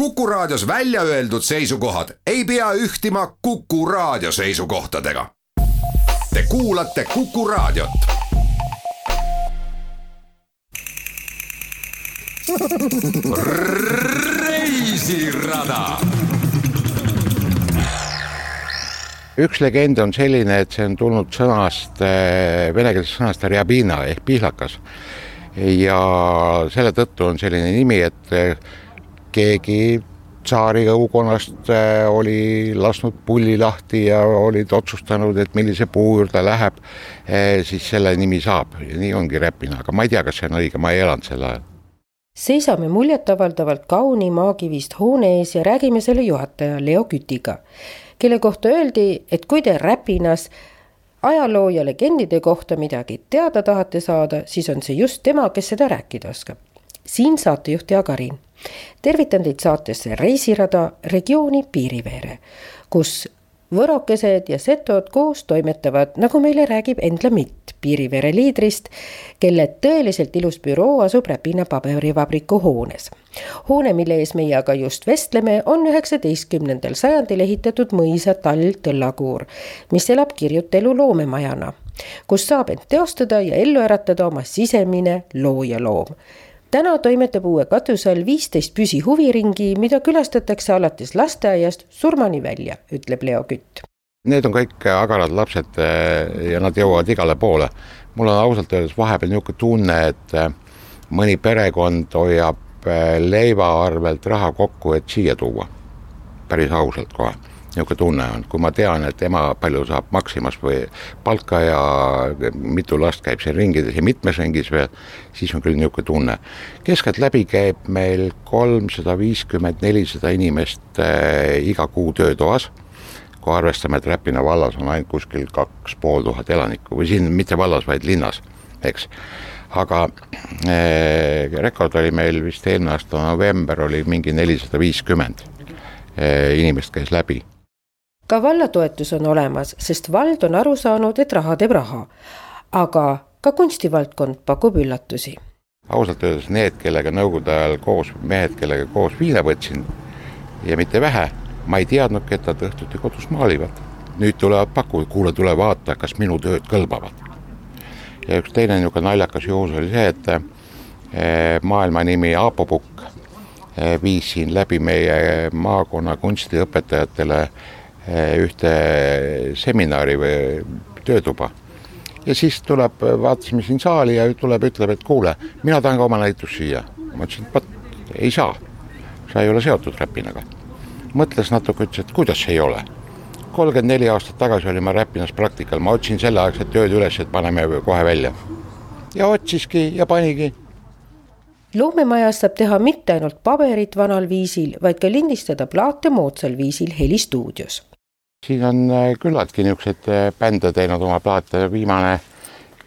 Kuku Raadios välja öeldud seisukohad ei pea ühtima Kuku Raadio seisukohtadega. Te kuulate Kuku Raadiot. reisirada üks legend on selline, et see on tulnud sõnast, venekeelsest sõnast rjabina ehk pihlakas. ja selle tõttu on selline nimi, et keegi tsaari õukonnast oli lasknud pulli lahti ja olid otsustanud, et millise puu juurde läheb, siis selle nimi saab ja nii ongi Räpina, aga ma ei tea, kas see on õige, ma ei elanud sel ajal seisame muljetavaldavalt kauni maakivist hoone ees ja räägime selle juhataja Leo Kütiga, kelle kohta öeldi, et kui te Räpinas ajaloo ja legendide kohta midagi teada tahate saada, siis on see just tema, kes seda rääkida oskab. siin saatejuht Jaak Arin. Tervitan teid saatesse Reisirada regiooni Piiriveere, kus võrokesed ja setod koos toimetavad, nagu meile räägib Endla Mitt, Piirivere liidrist, kelle tõeliselt ilus büroo asub Räpina paberivabriku hoones. hoone, mille ees meie aga just vestleme, on üheksateistkümnendal sajandil ehitatud mõisa Tall Tõllakuur, mis elab kirjutelu loomemajana, kus saab end teostada ja ellu äratada oma sisemine loojaloom täna toimetab uue katuse all viisteist püsihuviringi, mida külastatakse alates lasteaiast surmani välja, ütleb Leo Kütt. Need on kõik agarad lapsed eh, ja nad jõuavad igale poole. mul on ausalt öeldes vahepeal niisugune tunne, et eh, mõni perekond hoiab eh, leiva arvelt raha kokku, et siia tuua. päris ausalt kohe niisugune tunne on, kui ma tean, et ema palju saab Maximas või palka ja mitu last käib siin ringides ja mitmes ringis veel, siis on küll niisugune tunne. keskeltläbi käib meil kolmsada viiskümmend, nelisada inimest äh, iga kuu töötoas, kui arvestame, et Räpina vallas on ainult kuskil kaks pool tuhat elanikku või siin mitte vallas, vaid linnas, eks. Aga äh, rekord oli meil vist eelmine aasta november oli mingi nelisada viiskümmend äh, inimest käis läbi ka valla toetus on olemas, sest vald on aru saanud, et raha teeb raha. aga ka kunstivaldkond pakub üllatusi. ausalt öeldes need, kellega nõukogude ajal koos, mehed, kellega koos viina võtsin ja mitte vähe, ma ei teadnudki, et nad õhtuti kodus maalivad. nüüd tulevad pakuvad, kuule, tule vaata, kas minu tööd kõlbavad. ja üks teine niisugune naljakas juhus oli see, et eh, maailma nimi Aapo Pukk eh, viis siin läbi meie maakonna kunstiõpetajatele ühte seminari või töötuba. ja siis tuleb, vaatasime siin saali ja tuleb, ütleb, et kuule, mina tahan ka oma näitust siia. ma ütlesin, et vot, ei saa, sa ei ole seotud Räpinaga. mõtles natuke, ütles, et kuidas ei ole. kolmkümmend neli aastat tagasi olin ma Räpinas praktikal, ma otsin selleaegset tööd üles, et paneme kohe välja. ja otsiski ja panigi loomemajas saab teha mitte ainult paberit vanal viisil, vaid ka lindistada plaate moodsal viisil helistuudios siin on äh, küllaltki niisuguseid äh, bände teinud oma plaate, viimane,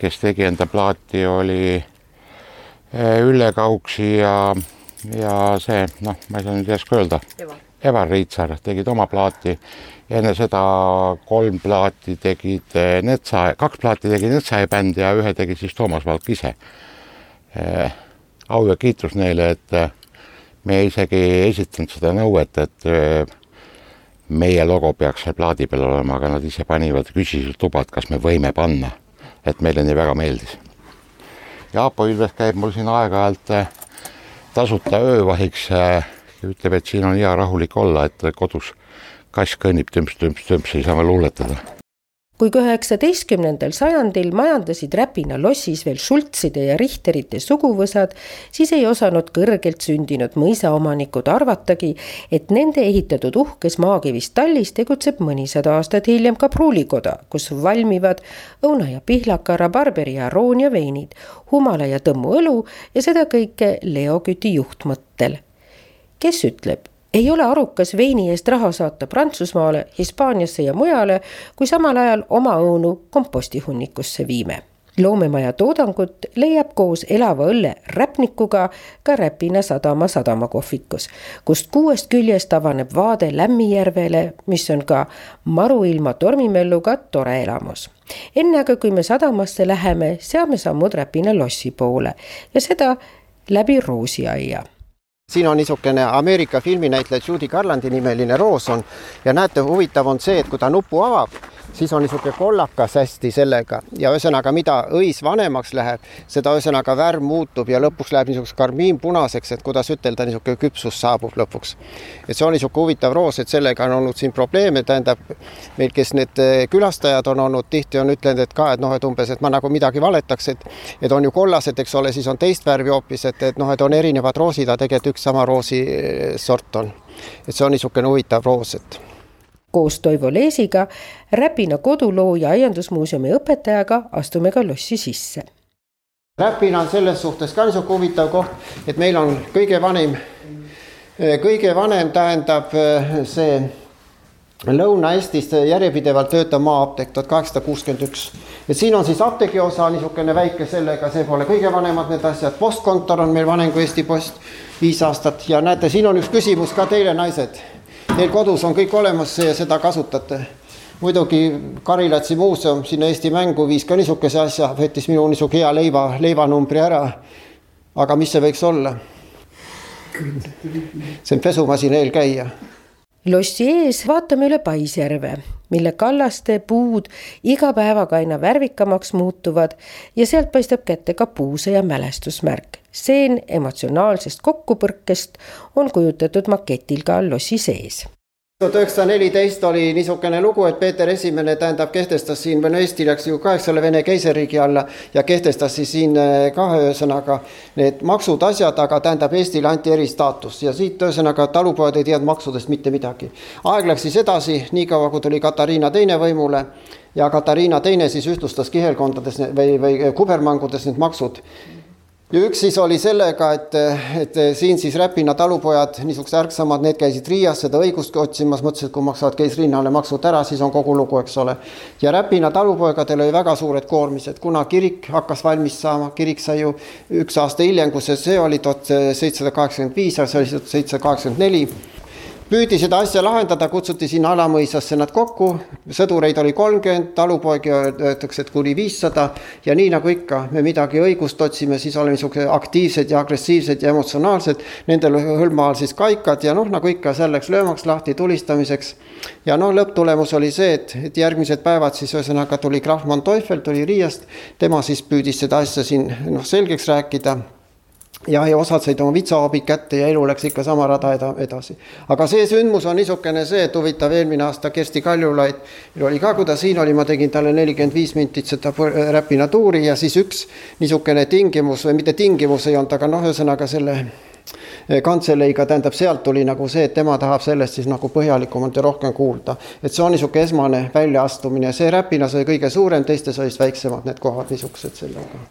kes tegi enda plaati, oli äh, Ülle Kauksi ja, ja see, noh, ma ei saa nüüd järsku öelda, Evar Riitsar tegid oma plaati. enne seda kolm plaati tegid Netsa, kaks plaati tegi Netsaja bänd ja ühe tegi siis Toomas Valk ise. au ja kiitus neile, et me isegi ei esitanud seda nõuet, et meie logo peaks seal plaadi peal olema, aga nad ise panivad, küsisid luba, et kas me võime panna. et meile nii väga meeldis. Jaapo Ilves käib mul siin aeg-ajalt äh, tasuta öövahiks äh, ütleb, et siin on hea rahulik olla, et kodus kass kõnnib tümps-tümps-tümps, ei saa veel luuletada kui ka üheksateistkümnendal sajandil majandasid Räpina lossis veel Schultzide ja Richterite suguvõsad, siis ei osanud kõrgelt sündinud mõisaomanikud arvatagi, et nende ehitatud uhkes maakivist tallis tegutseb mõnisada aastat hiljem ka pruulikoda, kus valmivad õuna ja pihlaka, rabarberi ja aroonia veinid, humala ja tõmmu õlu ja seda kõike Leo Küti juhtmõttel. kes ütleb, ei ole arukas veini eest raha saata Prantsusmaale, Hispaaniasse ja mujale, kui samal ajal oma õunu kompostihunnikusse viime. loomemaja toodangut leiab koos elava õlle räpnikuga ka Räpina sadama sadamakohvikus, kust kuuest küljest avaneb vaade Lämmijärvele, mis on ka maruilma tormimölluga tore elamus. enne aga, kui me sadamasse läheme, seame sammud Räpina lossi poole ja seda läbi roosiaia siin on niisugune Ameerika filminäitleja Judy Garlandi nimeline roos on. Ja näete, huvitav on see, et kui ta nupu avab, siis on niisugune kollakas hästi sellega ja ühesõnaga, mida õis vanemaks läheb, seda ühesõnaga värv muutub ja lõpuks läheb niisuguseks karmiinpunaseks, et kuidas ütelda, niisugune küpsus saabub lõpuks. et see on niisugune huvitav roos, et sellega on olnud siin probleeme, tähendab meil, kes need eh, külastajad on olnud, tihti on ütlenud, et ka, et noh, et umbes, et ma nagu midagi valetaks, et et on ju kollased, eks ole, siis on teist värvi hoopis, et, et noh, et on erinevad roosid, aga tegelikult üks sama roosi eh, sort on. et see on niisugune huvitav roos, et koos Toivo Leesiga, Räpina koduloo ja aiandusmuuseumi õpetajaga astume ka lossi sisse. Räpina on selles suhtes ka niisugune huvitav koht, et meil on kõige vanim, kõige vanem tähendab see Lõuna-Eestis järjepidevalt töötav maa-apteek tuhat kaheksasada kuuskümmend üks. et siin on siis apteegi osa niisugune väike sellega, see pole kõige vanemad need asjad, postkontor on meil vanem kui Eesti Post, viis aastat ja näete, siin on üks küsimus ka teile, naised Teil kodus on kõik olemas ja seda kasutate. muidugi Karilatsi muuseum sinna Eesti Mängu viis ka niisuguse asja, võttis minu niisugune hea leiva, leivanumbri ära. aga mis see võiks olla? see on pesumasina eelkäija lossi ees vaatame üle Paisjärve, mille kallaste puud iga päevaga aina värvikamaks muutuvad ja sealt paistab kätte ka puusõja mälestusmärk. Stseen emotsionaalsest kokkupõrkest on kujutatud maketil ka lossi sees tuhat üheksasada neliteist oli niisugune lugu, et Peeter Esimene tähendab, kehtestas siin, või no Eesti läks ju kaheksale Vene keisririigi alla ja kehtestas siis siin eh, ka ühesõnaga need maksud, asjad, aga tähendab, Eestile anti eristaatus ja siit ühesõnaga talupojad ei teadnud maksudest mitte midagi. aeg läks siis edasi, niikaua kui tuli Katariina teine võimule ja Katariina teine siis ühtlustas kihelkondades või, või kubermangudes need maksud ja üks siis oli sellega, et, et siin siis Räpina talupojad, niisugused ärksamad, need käisid Riias seda õigust otsimas, mõtlesid, et kui maksavad keisrinnale maksud ära, siis on kogu lugu, eks ole. ja Räpina talupoegadel oli väga suured koormised, kuna kirik hakkas valmis saama, kirik sai ju üks aasta hiljem, kui see, see oli tuhat seitsesada kaheksakümmend viis, see oli tuhat seitsesada kaheksakümmend neli püüdi seda asja lahendada, kutsuti sinna Alamõisasse nad kokku, sõdureid oli kolmkümmend, talupoegi öeldakse, et kuni viissada ja nii nagu ikka, me midagi õigust otsime, siis oleme niisugused aktiivsed ja agressiivsed ja emotsionaalsed, nendel hõlma all siis kaikad ja noh, nagu ikka, seal läks löömaks lahti, tulistamiseks. ja noh, lõpptulemus oli see, et, et järgmised päevad siis ühesõnaga tuli Krahman Teufel, tuli Riiast, tema siis püüdis seda asja siin noh, selgeks rääkida ja, ja osad said oma vitsaabid kätte ja elu läks ikka sama rada eda, edasi. aga see sündmus on niisugune see, et huvitav, eelmine aasta Kersti Kaljulaid, oli ka, kui ta siin oli, ma tegin talle nelikümmend viis mintit seda Räpina tuuri ja siis üks niisugune tingimus või mitte tingimus ei olnud, aga noh, ühesõnaga selle kantseleiga, tähendab, sealt tuli nagu see, et tema tahab sellest siis nagu põhjalikumalt ja rohkem kuulda. et see on niisugune esmane väljaastumine, see Räpinas oli kõige suurem, teistes olid väiksemad need kohad niisugused sellega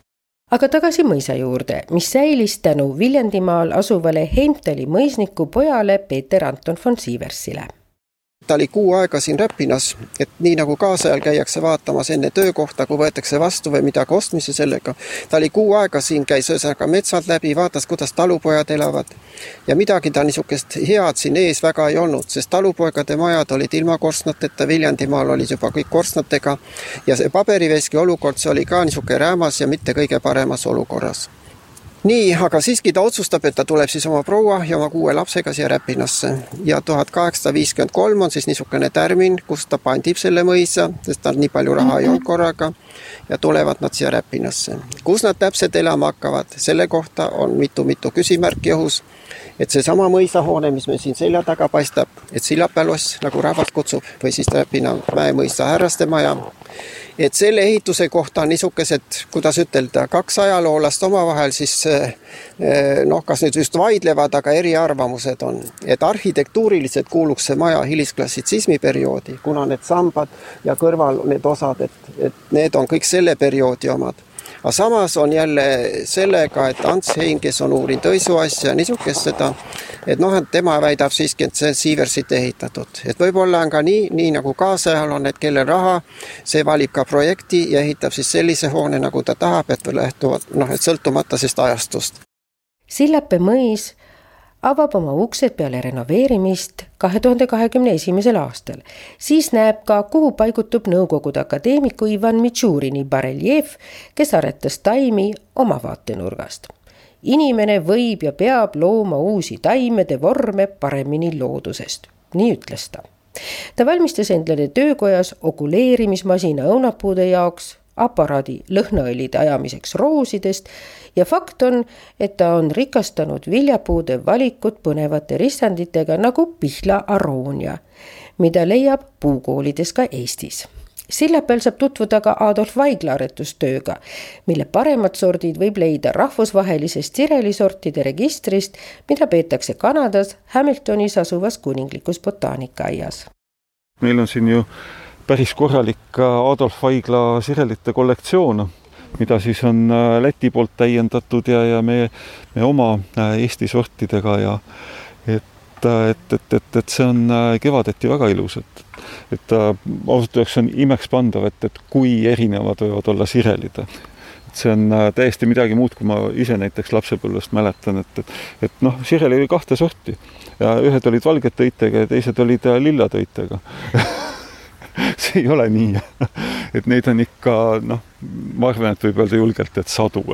aga tagasi mõisa juurde, mis säilis tänu Viljandimaal asuvale Heimtali mõisniku pojale Peeter Anton von Sieversile ta oli kuu aega siin Räpinas, et nii nagu kaasajal käiakse vaatamas enne töökohta, kui võetakse vastu või midagi ostmise sellega. ta oli kuu aega siin, käis ühesõnaga metsad läbi, vaatas, kuidas talupojad elavad. ja midagi ta niisugust head siin ees väga ei olnud, sest talupoegade majad olid ilma korstnateta, Viljandimaal olid juba kõik korstnatega. ja see paberiveski olukord, see oli ka niisugune räämas ja mitte kõige paremas olukorras nii, aga siiski ta otsustab, et ta tuleb siis oma proua ja oma kuue lapsega siia Räpinasse ja tuhat kaheksasada viiskümmend kolm on siis niisugune tärmin, kus ta pandib selle mõisa, sest tal nii palju raha ei olnud korraga ja tulevad nad siia Räpinasse. kus nad täpselt elama hakkavad, selle kohta on mitu-mitu küsimärki õhus. et seesama mõisahoone, mis meil siin selja taga paistab, et Sillapäe loss, nagu rahvas kutsub, või siis Räpina mäemõisa härraste maja et selle ehituse kohta on niisugused, kuidas ütelda, kaks ajaloolast omavahel siis eh, noh, kas nüüd just vaidlevad, aga eriarvamused on. et arhitektuuriliselt kuuluks see maja hilisklassitsismi perioodi, kuna need sambad ja kõrval need osad, et, et need on kõik selle perioodi omad aga samas on jälle sellega, et Ants Hein, kes on uurinud Õisu asja, niisugust seda, et noh, et tema väidab siiski, et see on Siiversit ehitatud, et võib-olla on ka nii, nii nagu kaasajal on, et kellel raha, see valib ka projekti ja ehitab siis sellise hoone, nagu ta tahab, et lähtuvalt noh, et sõltumata sellest ajastust. Sillape mõis avab oma uksed peale renoveerimist kahe tuhande kahekümne esimesel aastal. siis näeb ka, kuhu paigutub Nõukogude akadeemiku Ivan Mitšurini bareljeef, kes aretas taimi oma vaatenurgast. inimene võib ja peab looma uusi taimede vorme paremini loodusest, nii ütles ta. ta valmistas endale töökojas okuleerimismasina õunapuude jaoks, aparaadi lõhnaõlide ajamiseks roosidest ja fakt on, et ta on rikastanud viljapuude valikut põnevate ristanditega nagu Pihla aroonia, mida leiab puukoolides ka Eestis silla peal saab tutvuda ka Adolf Vaigla aretustööga, mille paremad sordid võib leida rahvusvahelisest sirelisortide registrist, mida peetakse Kanadas Hamiltonis asuvas kuninglikus botaanikaaias. meil on siin ju päris korralik Adolf Vaigla sirelite kollektsioon, mida siis on äh, Läti poolt täiendatud ja, ja meie, meie oma äh, Eesti sortidega ja et et, et, et, et see on äh, kevadeti väga ilus, et, et äh, ausalt öeldes on imekspandav, et, et kui erinevad võivad olla sirelid. see on äh, täiesti midagi muud, kui ma ise näiteks lapsepõlvest mäletan, et, et, et noh, sireli oli kahte sorti ja ühed olid valgete õitega ja teised olid lillade õitega see ei ole nii. Et neid on ikka noh, ma arvan, et võib öelda julgelt, et sadu.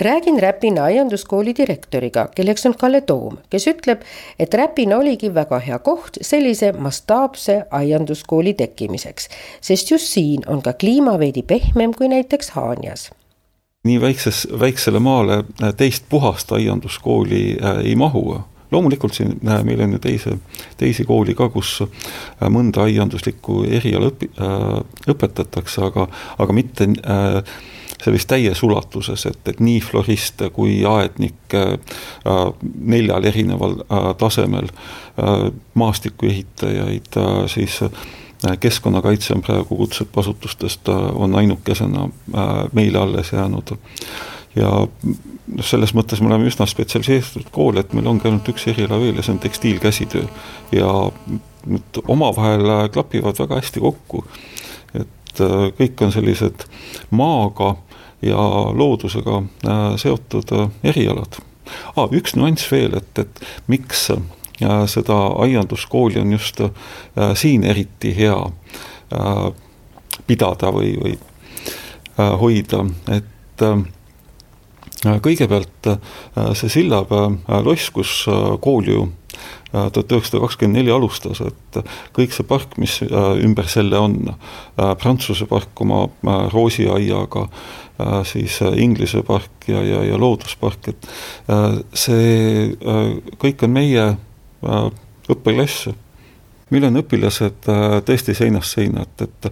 Räägin Räpina aianduskooli direktoriga, kelleks on Kalle Toom, kes ütleb, et Räpina oligi väga hea koht sellise mastaapse aianduskooli tekkimiseks, sest just siin on ka kliima veidi pehmem kui näiteks Haanjas. Nii väikses, väiksele maale teist puhast aianduskooli äh, ei mahu loomulikult siin äh, meil on ju teise, teisi kooli ka, kus äh, mõnda aianduslikku eriala õpi- äh,, õpetatakse, aga, aga mitte äh, sellist täies ulatuses, et, et nii floriste kui aednikke äh, neljal erineval äh, tasemel äh,, maastikuehitajaid äh,, siis äh, keskkonnakaitse on praegu kutseõppeasutustest, äh, on ainukesena äh, meile alles jäänud ja noh, selles mõttes me oleme üsna spetsialiseeritud kool, et meil ongi ainult üks eriala veel ja see on tekstiilkäsitöö. ja need omavahel klapivad väga hästi kokku. et kõik on sellised maaga ja loodusega äh, seotud äh, erialad ah,. üks nüanss veel, et, et miks äh, seda aianduskooli on just siin eriti hea pidada või, või hoida, et kõigepealt see Sillapäe loss, kus kool ju tuhat üheksasada kakskümmend neli alustas, et kõik see park, mis ümber selle on, Prantsuse park oma roosiaiaga, Äh, siis äh, Inglise park ja, ja, ja looduspark, et äh, see kõik on meie õppeklass meil on õpilased tõesti seinast seina, et, et,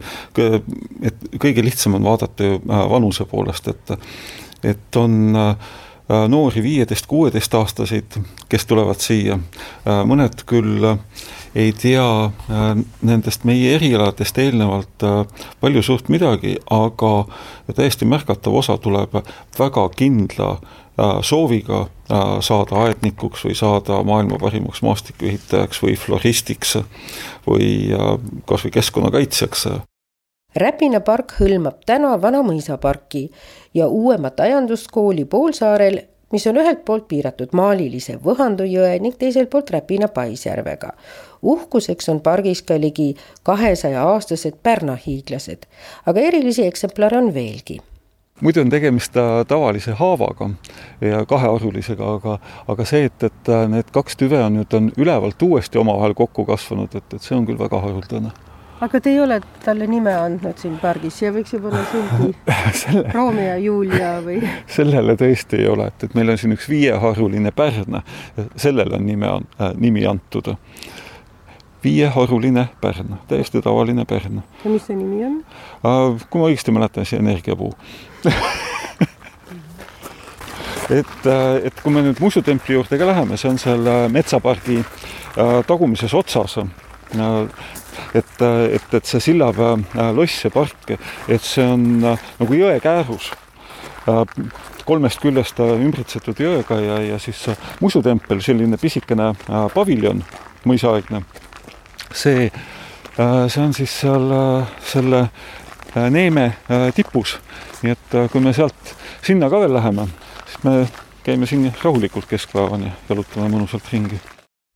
et kõige lihtsam on vaadata ju vanuse poolest, et, et on noori viieteist-kuueteistaastaseid, kes tulevad siia, mõned küll ei tea äh, nendest meie erialadest eelnevalt äh, palju suurt midagi, aga täiesti märgatav osa tuleb väga kindla äh, sooviga saada aednikuks või saada maailma parimaks maastikuehitajaks või floristiks või kas või keskkonnakaitsjaks. Räpina park hõlmab täna Vana mõisaparki ja uuemat aianduskooli poolsaarel mis on ühelt poolt piiratud maalilise Võhandu jõe ning teiselt poolt Räpina paisjärvega. uhkuseks on pargis ka ligi kahesaja aastased Pärna hiiglased, aga erilisi eksemplare on veelgi muidu on tegemist tavalise haavaga ja kahearulisega, aga, aga see, et, et need kaks tüve on nüüd, on ülevalt uuesti omavahel kokku kasvanud, et, et see on küll väga haruldane aga te ei ole talle nime andnud siin pargis, siia võiks ju panna sildi Selle... Romeo ja Julia või? sellele tõesti ei ole, et, et meil on siin üks viieharuline pärn, sellele on nime, äh, nimi antud. viieharuline pärn, täiesti tavaline pärn. ja mis see nimi on äh,? kui ma õigesti mäletan, siis energiapuu et, äh, et kui me nüüd Musu templi juurde ka läheme, see on seal äh, metsapargi äh, tagumises otsas et, et, et see Sillapäe äh, loss ja park, et see on äh, nagu jõekäärus äh, kolmest küljest ümbritsetud jõega ja, ja siis musutempel, selline pisikene paviljon, mõisaaegne. see, see on siis seal selle Neeme tipus, nii et kui me sealt sinna ka veel läheme, siis me käime siin rahulikult keskpäevani, jalutame mõnusalt ringi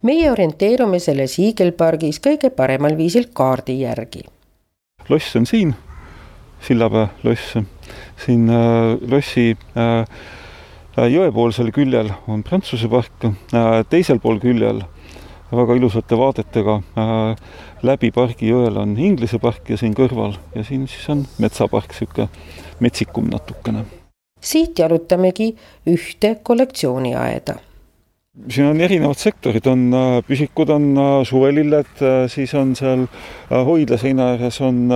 meie orienteerume selles hiigelpargis kõige paremal viisil kaardi järgi. loss on siin, Sillapäe loss, siin äh, lossi äh, jõepoolsel küljel on Prantsuse park, teisel pool küljel väga ilusate vaadetega läbi pargi jõel on Inglise park ja siin kõrval ja siin siis on metsapark, niisugune metsikum natukene. siit jalutamegi ühte kollektsiooniaeda siin on erinevad sektorid, on püsikud, on suvelilled, siis on seal hoidla seina ääres on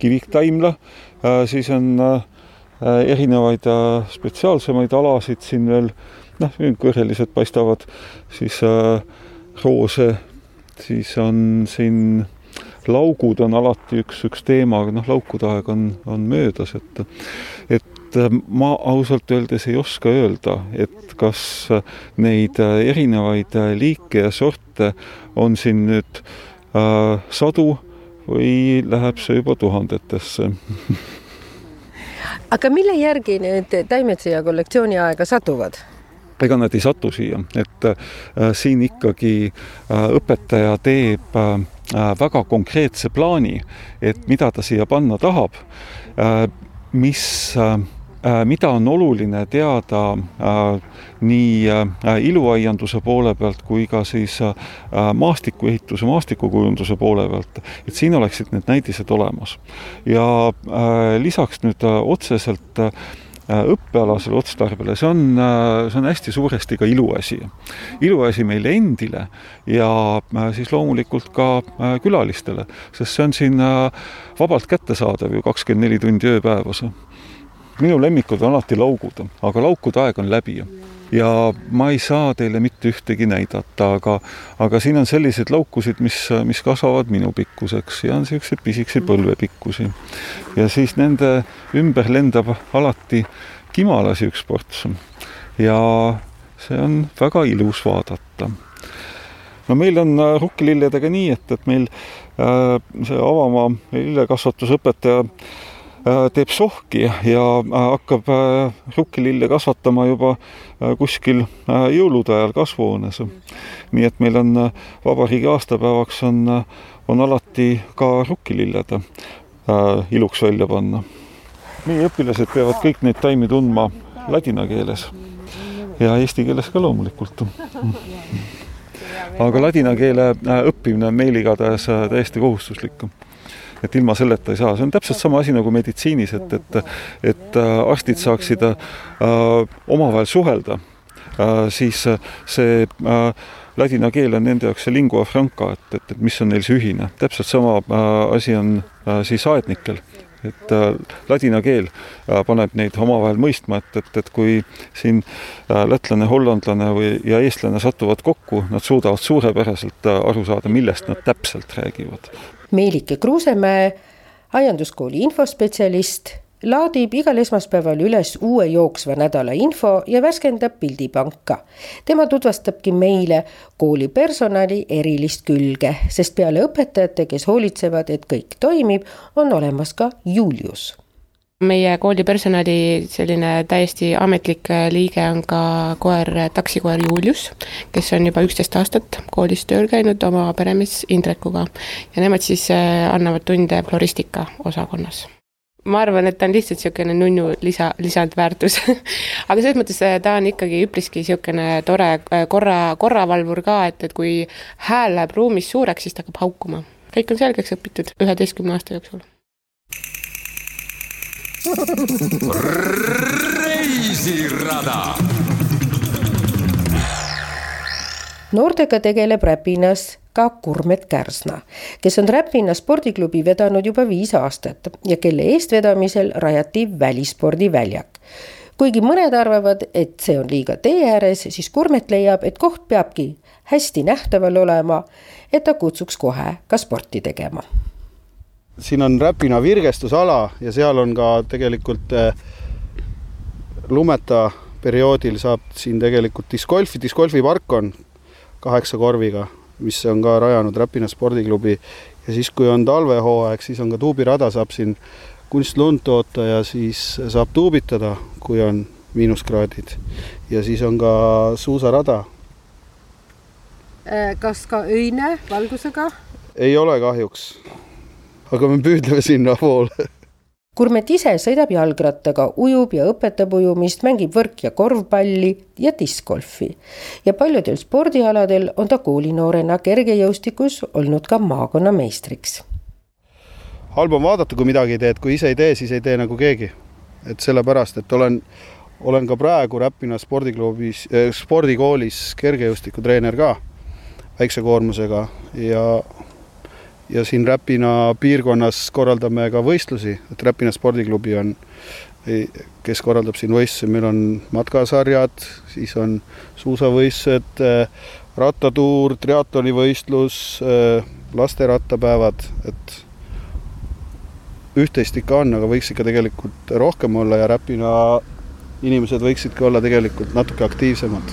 kiviktaimla, siis on erinevaid spetsiaalsemaid alasid siin veel, noh, kõrgelised paistavad, siis roose, siis on siin laugud on alati üks, üks teema, aga noh, laukude aeg on, on möödas, et et ma ausalt öeldes ei oska öelda, et kas neid erinevaid liike ja sorte on siin nüüd äh, sadu või läheb see juba tuhandetesse aga mille järgi need taimed siia kollektsiooniaega satuvad? ega nad ei satu siia, et äh, siin ikkagi äh, õpetaja teeb äh, väga konkreetse plaani, et mida ta siia panna tahab äh,, mis äh, mida on oluline teada äh, nii äh, iluaianduse poole pealt kui ka siis äh, maastikuehituse, maastikukujunduse poole pealt, et siin oleksid need näidised olemas. ja äh, lisaks nüüd äh, otseselt äh, Äh, õppealasele otstarbele, see on, äh, see on hästi suuresti ka iluasi. iluasi meile endile ja äh, siis loomulikult ka külalistele, sest see on siin vabalt kättesaadav ju kakskümmend neli tundi ööpäevas. Minu lemmikud on alati laugud, aga laukude aeg on läbi ja ma ei saa teile mitte ühtegi näidata, aga, aga siin on selliseid laukusid, mis, mis kasvavad minu pikkuseks ja on niisuguseid pisikesi põlvepikkusi. ja siis nende ümber lendab alati kimalasi üks ports. ja see on väga ilus vaadata. no meil on äh, rukkililledega nii, et, et meil äh, see avamaa lillekasvatusõpetaja äh, teeb sohki ja äh, hakkab äh, rukkilille kasvatama juba kuskil jõulude ajal kasvuhoones. nii et meil on vabariigi aastapäevaks on, on alati ka rukkililled iluks välja panna. meie õpilased peavad kõik neid taimi tundma ladina keeles ja eesti keeles ka loomulikult aga ladina keele õppimine on meil igatahes täiesti kohustuslik et ilma selleta ei saa, see on täpselt sama asi nagu meditsiinis, et, et et äh, arstid saaksid äh, omavahel suhelda äh,, siis see äh, ladina keel on nende jaoks see lingua franca, et, et, et mis on neil see ühine. täpselt sama äh, asi on äh, siis aednikel et äh, ladina keel äh, paneb neid omavahel mõistma, et, et, et kui siin äh, lätlane, hollandlane või, ja eestlane satuvad kokku, nad suudavad suurepäraselt äh, aru saada, millest nad täpselt räägivad. Meelike Kruusemäe, aianduskooli infospetsialist, laadib igal esmaspäeval üles uue jooksva nädala info ja värskendab pildipanka. tema tutvustabki meile kooli personali erilist külge, sest peale õpetajate, kes hoolitsevad, et kõik toimib, on olemas ka Julius meie kooli personali selline täiesti ametlik liige on ka koer, taksikoer Julius, kes on juba üksteist aastat koolis tööl käinud oma peremees Indrekuga. Ja nemad siis äh, annavad tunde floristika osakonnas. Ma arvan, et ta on lihtsalt niisugune nunnu lisa, lisandväärtus. Aga selles mõttes äh, ta on ikkagi üpriski niisugune tore äh, korra, korravalvur ka, et, et kui hääl läheb ruumis suureks, siis ta hakkab haukuma. kõik on selgeks õpitud üheteistkümne aasta jooksul reisirada. noortega tegeleb Räpinas ka Kurmet Kärsna, kes on Räpina spordiklubi vedanud juba viis aastat ja kelle eestvedamisel rajati välispordiväljak. kuigi mõned arvavad, et see on liiga tee ääres, siis Kurmet leiab, et koht peabki hästi nähtaval olema, et ta kutsuks kohe ka sporti tegema siin on Räpina virgestusala ja seal on ka tegelikult eh, lumeta perioodil saab siin tegelikult discgolfi, discgolfipark on kaheksa korviga, mis on ka rajanud Räpina spordiklubi ja siis, kui on talvehooaeg, siis on ka tuubirada, saab siin kunstlund toota ja siis saab tuubitada, kui on miinuskraadid ja siis on ka suusarada. Äh, kas ka öine valgusega? ei ole kahjuks aga me püüdleme sinnapoole Kurmet ise sõidab jalgrattaga, ujub ja õpetab ujumist, mängib võrk- ja korvpalli ja diskgolfi. ja paljudel spordialadel on ta koolinoorena kergejõustikus olnud ka maakonnameistriks. halb on vaadata, kui midagi ei tee, et kui ise ei tee, siis ei tee nagu keegi. et sellepärast, et olen, olen ka praegu Räpina spordiklubis eh,, spordikoolis kergejõustikutreener ka väikse koormusega ja ja siin Räpina piirkonnas korraldame ka võistlusi, et Räpina spordiklubi on, kes korraldab siin võistlusi, meil on matkasarjad, siis on suusavõistlused, rattatuur, triatlonivõistlus, lasterattapäevad, et üht-teist ikka on, aga võiks ikka tegelikult rohkem olla ja Räpina inimesed võiksidki olla tegelikult natuke aktiivsemad.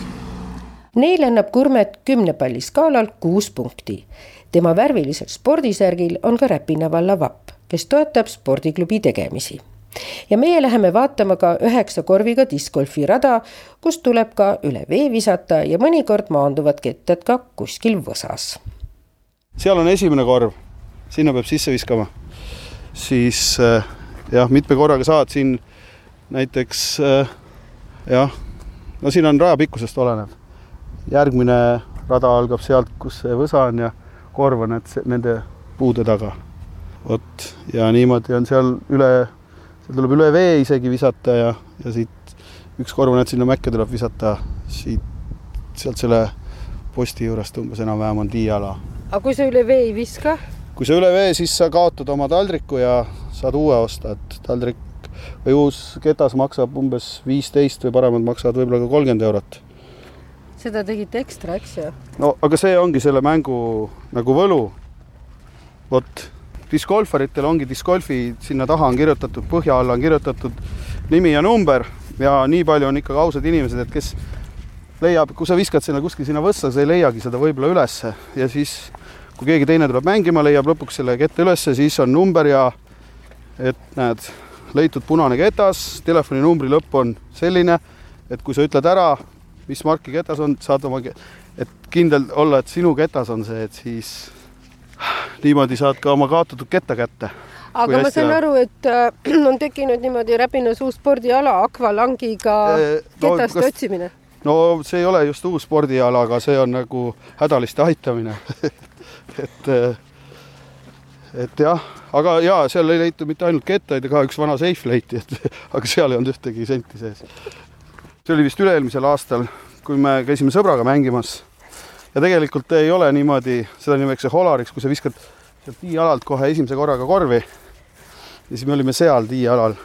Neile annab Kurmet kümne palli skaalal kuus punkti tema värvilisel spordisärgil on ka Räpina valla vapp, kes toetab spordiklubi tegemisi. ja meie läheme vaatama ka üheksa korviga discgolfi rada, kus tuleb ka üle vee visata ja mõnikord maanduvad kettad ka kuskil võsas. seal on esimene korv, sinna peab sisse viskama. siis äh, jah, mitme korraga saad siin näiteks äh, jah, no siin on raja pikkusest olenev. järgmine rada algab sealt, kus see võsa on ja korva need, nende puude taga. vot, ja niimoodi on seal üle, seal tuleb üle vee isegi visata ja, ja siit üks korv, näed, sinna mäkke tuleb visata siit, sealt selle posti juurest umbes enam-vähem on tiiala. aga kui sa üle vee ei viska? kui sa üle vee, siis sa kaotad oma taldriku ja saad uue osta, et taldrik või uus ketas maksab umbes viisteist või paremad maksavad võib-olla ka kolmkümmend eurot seda tegite ekstra, eks ju? no aga see ongi selle mängu nagu võlu. vot discgolfaritel ongi discgolfi, sinna taha on kirjutatud, põhja alla on kirjutatud nimi ja number ja nii palju on ikkagi ausad inimesed, et kes leiab, kui sa viskad sinna kuskil sinna võssa, sa ei leiagi seda võib-olla ülesse ja siis kui keegi teine tuleb mängima, leiab lõpuks selle kette ülesse, siis on number ja et näed, leitud punane ketas, telefoninumbri lõpp on selline, et kui sa ütled ära, mis marki ketas on, saad oma, et kindel olla, et sinu ketas on see, et siis niimoodi saad ka oma kaotatud ketta kätte. aga ma saan aru, et äh, on tekkinud niimoodi Räpinas uus spordiala akvalangiga ketaste no, kas... otsimine? no see ei ole just uus spordiala, aga see on nagu hädaliste aitamine et äh, et jah, aga jaa, seal ei leitud mitte ainult kettaid, ka üks vana seif leiti, et aga seal ei olnud ühtegi senti sees see oli vist üle-eelmisel aastal, kui me käisime sõbraga mängimas. ja tegelikult ei ole niimoodi, seda nimetatakse holariks, kui sa viskad sealt tiialalt kohe esimese korraga korvi. ja siis me olime seal tiialal.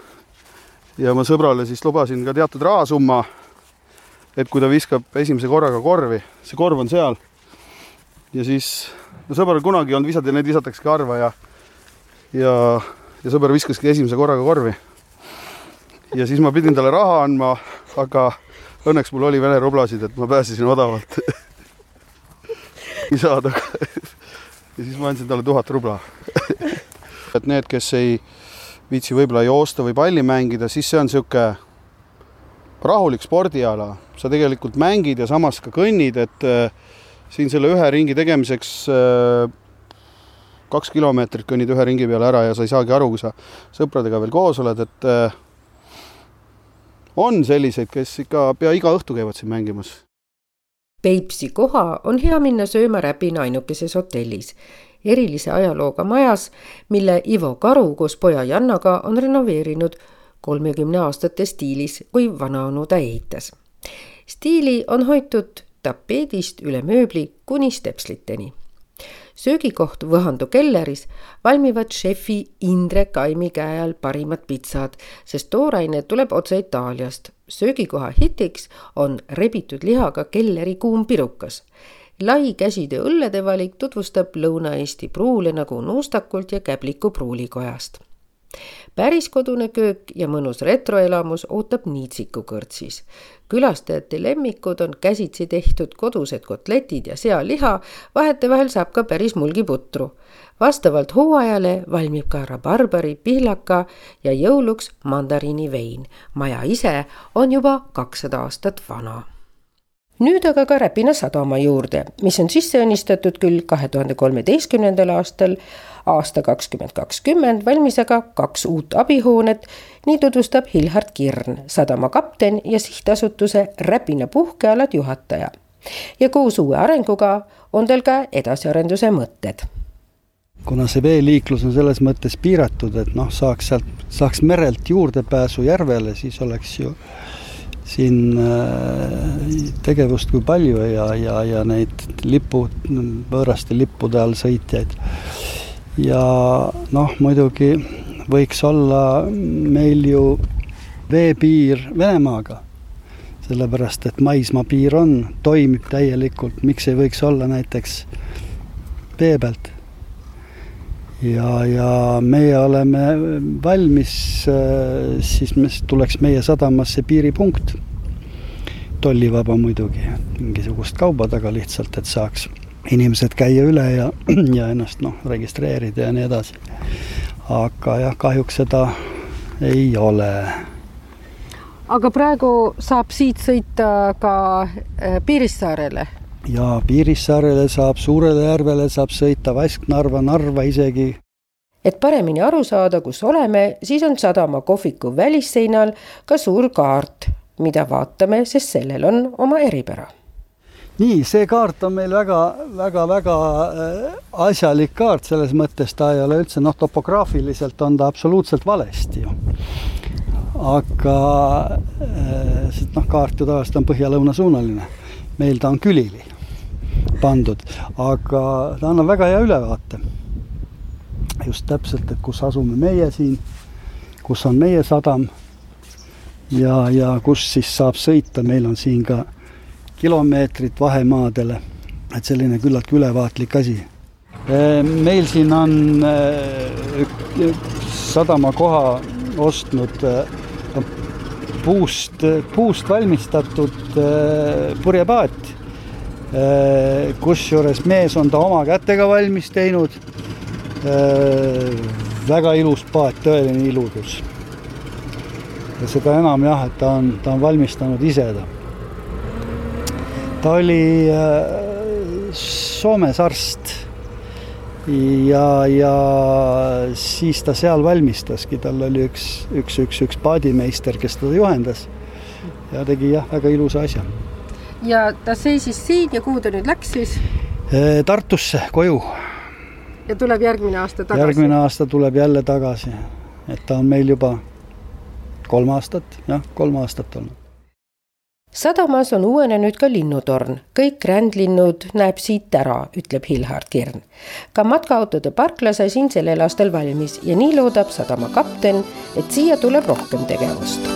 ja ma sõbrale siis lubasin ka teatud rahasumma. et kui ta viskab esimese korraga korvi, see korv on seal. ja siis, no sõbral kunagi ei olnud visata ja need visatakse harva ja, ja, ja sõber viskaski esimese korraga korvi ja siis ma pidin talle raha andma, aga õnneks mul oli vene rublasid, et ma pääsesin odavalt saada. ja siis ma andsin talle tuhat rubla et need, kes ei viitsi võib-olla joosta või palli mängida, siis see on niisugune rahulik spordiala, sa tegelikult mängid ja samas ka kõnnid, et äh, siin selle ühe ringi tegemiseks äh, kaks kilomeetrit kõnnid ühe ringi peale ära ja sa ei saagi aru, kui sa sõpradega veel koos oled, et äh, on selliseid, kes ikka pea iga õhtu käivad siin mängimas. Peipsi koha on hea minna sööma Räpina ainukeses hotellis, erilise ajalooga majas, mille Ivo Karu koos poja Jannaga on renoveerinud kolmekümne aastate stiilis, kui vanaonu ta ehitas. stiili on hoitud tapeedist üle mööbli kuni stepsliteni söögikoht Võhandu kelleris valmivad šefi Indrek Aimi käe all parimad pitsad, sest tooraine tuleb otse Itaaliast. söögikoha hitiks on rebitud lihaga kelleri kuum pirukas lai käsitöö õllede valik tutvustab Lõuna-Eesti pruule nagu nuustakult ja Käbliku pruulikojast päris kodune köök ja mõnus retroelamus ootab Niitsiku kõrtsis. külastajate lemmikud on käsitsi tehtud kodused kotletid ja sealiha, vahetevahel saab ka päris mulgiputru. vastavalt hooajale valmib ka rabarbari, pihlaka ja jõuluks mandariini vein. maja ise on juba kakssada aastat vana nüüd aga ka Räpina sadama juurde, mis on sisse õnnistatud küll kahe tuhande kolmeteistkümnendal aastal, aasta kakskümmend kakskümmend valmis aga kaks uut abihoonet. nii tutvustab Hilhard Kirn, sadama kapten ja sihtasutuse Räpina puhkealad juhataja. ja koos uue arenguga on tal ka edasiarenduse mõtted kuna see veeliiklus on selles mõttes piiratud, et noh, saaks sealt, saaks merelt juurdepääsu järvele, siis oleks ju siin äh, tegevust kui palju ja, ja, ja neid lipu, võõraste lippude all sõitjaid. Ja noh, muidugi võiks olla meil ju veepiir Venemaaga, sellepärast et maismaapiir on, toimib täielikult, miks ei võiks olla näiteks vee pealt? Ja, ja meie oleme valmis, äh, siis me, tuleks meie sadamasse piiripunkt. tollivaba muidugi, mingisugust kauba taga lihtsalt, et saaks inimesed käia üle ja, ja ennast noh, registreerida ja nii edasi. aga jah, kahjuks seda ei ole. aga praegu saab siit sõita ka äh, Piirissaarele ja Piirissaarele saab, Suurele järvele saab sõita Vasknarva, Narva isegi. et paremini aru saada, kus oleme, siis on sadama kohviku välisseinal ka suur kaart, mida vaatame, sest sellel on oma eripära nii, see kaart on meil väga, väga, väga äh, asjalik kaart, selles mõttes ta ei ole üldse noh, topograafiliselt on ta absoluutselt valesti ju. aga äh, sest noh, kaart ju tavaliselt on põhja-lõunasuunaline, meil ta on külili pandud, aga ta annab väga hea ülevaate. just täpselt, et kus asume meie siin, kus on meie sadam ja, ja kus siis saab sõita, meil on siin ka kilomeetrid vahemaadele, et selline küllaltki ülevaatlik asi. meil siin on sadama koha ostnud puust, puust valmistatud purjepaat kusjuures mees on ta oma kätega valmis teinud. Väga ilus paat, tõeline iludus. ja seda enam jah, et ta on, ta on valmistanud ise ta. Ta oli äh, Soomes arst ja, ja siis ta seal valmistaski, tal oli üks, üks, üks, üks paadimeister, kes teda juhendas ja tegi jah, väga ilusa asja ja ta seisis siin ja kuhu ta nüüd läks siis? Tartusse koju. ja tuleb järgmine aasta tagasi? järgmine aasta tuleb jälle tagasi, et ta on meil juba kolm aastat, jah, kolm aastat olnud. Sadamas on uuenenud ka linnutorn, kõik rändlinnud näeb siit ära, ütleb Hilhard Kirn. ka matkaautode parkla sai siin sellel aastal valmis ja nii loodab sadama kapten, et siia tuleb rohkem tegevust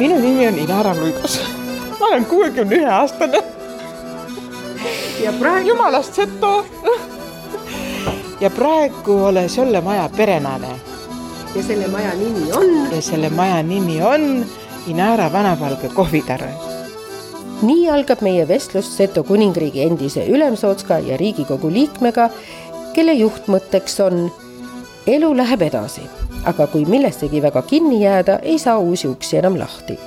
minu nimi on Inara Luigas. ma olen kuuekümne ühe aastane. ja praegu. jumalast seto. Ja praegu olen Solle maja perenaine. ja selle maja nimi on? ja selle maja nimi on Inara vanapalge kohvitar nii algab meie vestlus Seto kuningriigi endise ülemsootska ja Riigikogu liikmega, kelle juhtmõtteks on elu läheb edasi aga kui millessegi väga kinni jääda, ei saa uusi uksi enam lahti.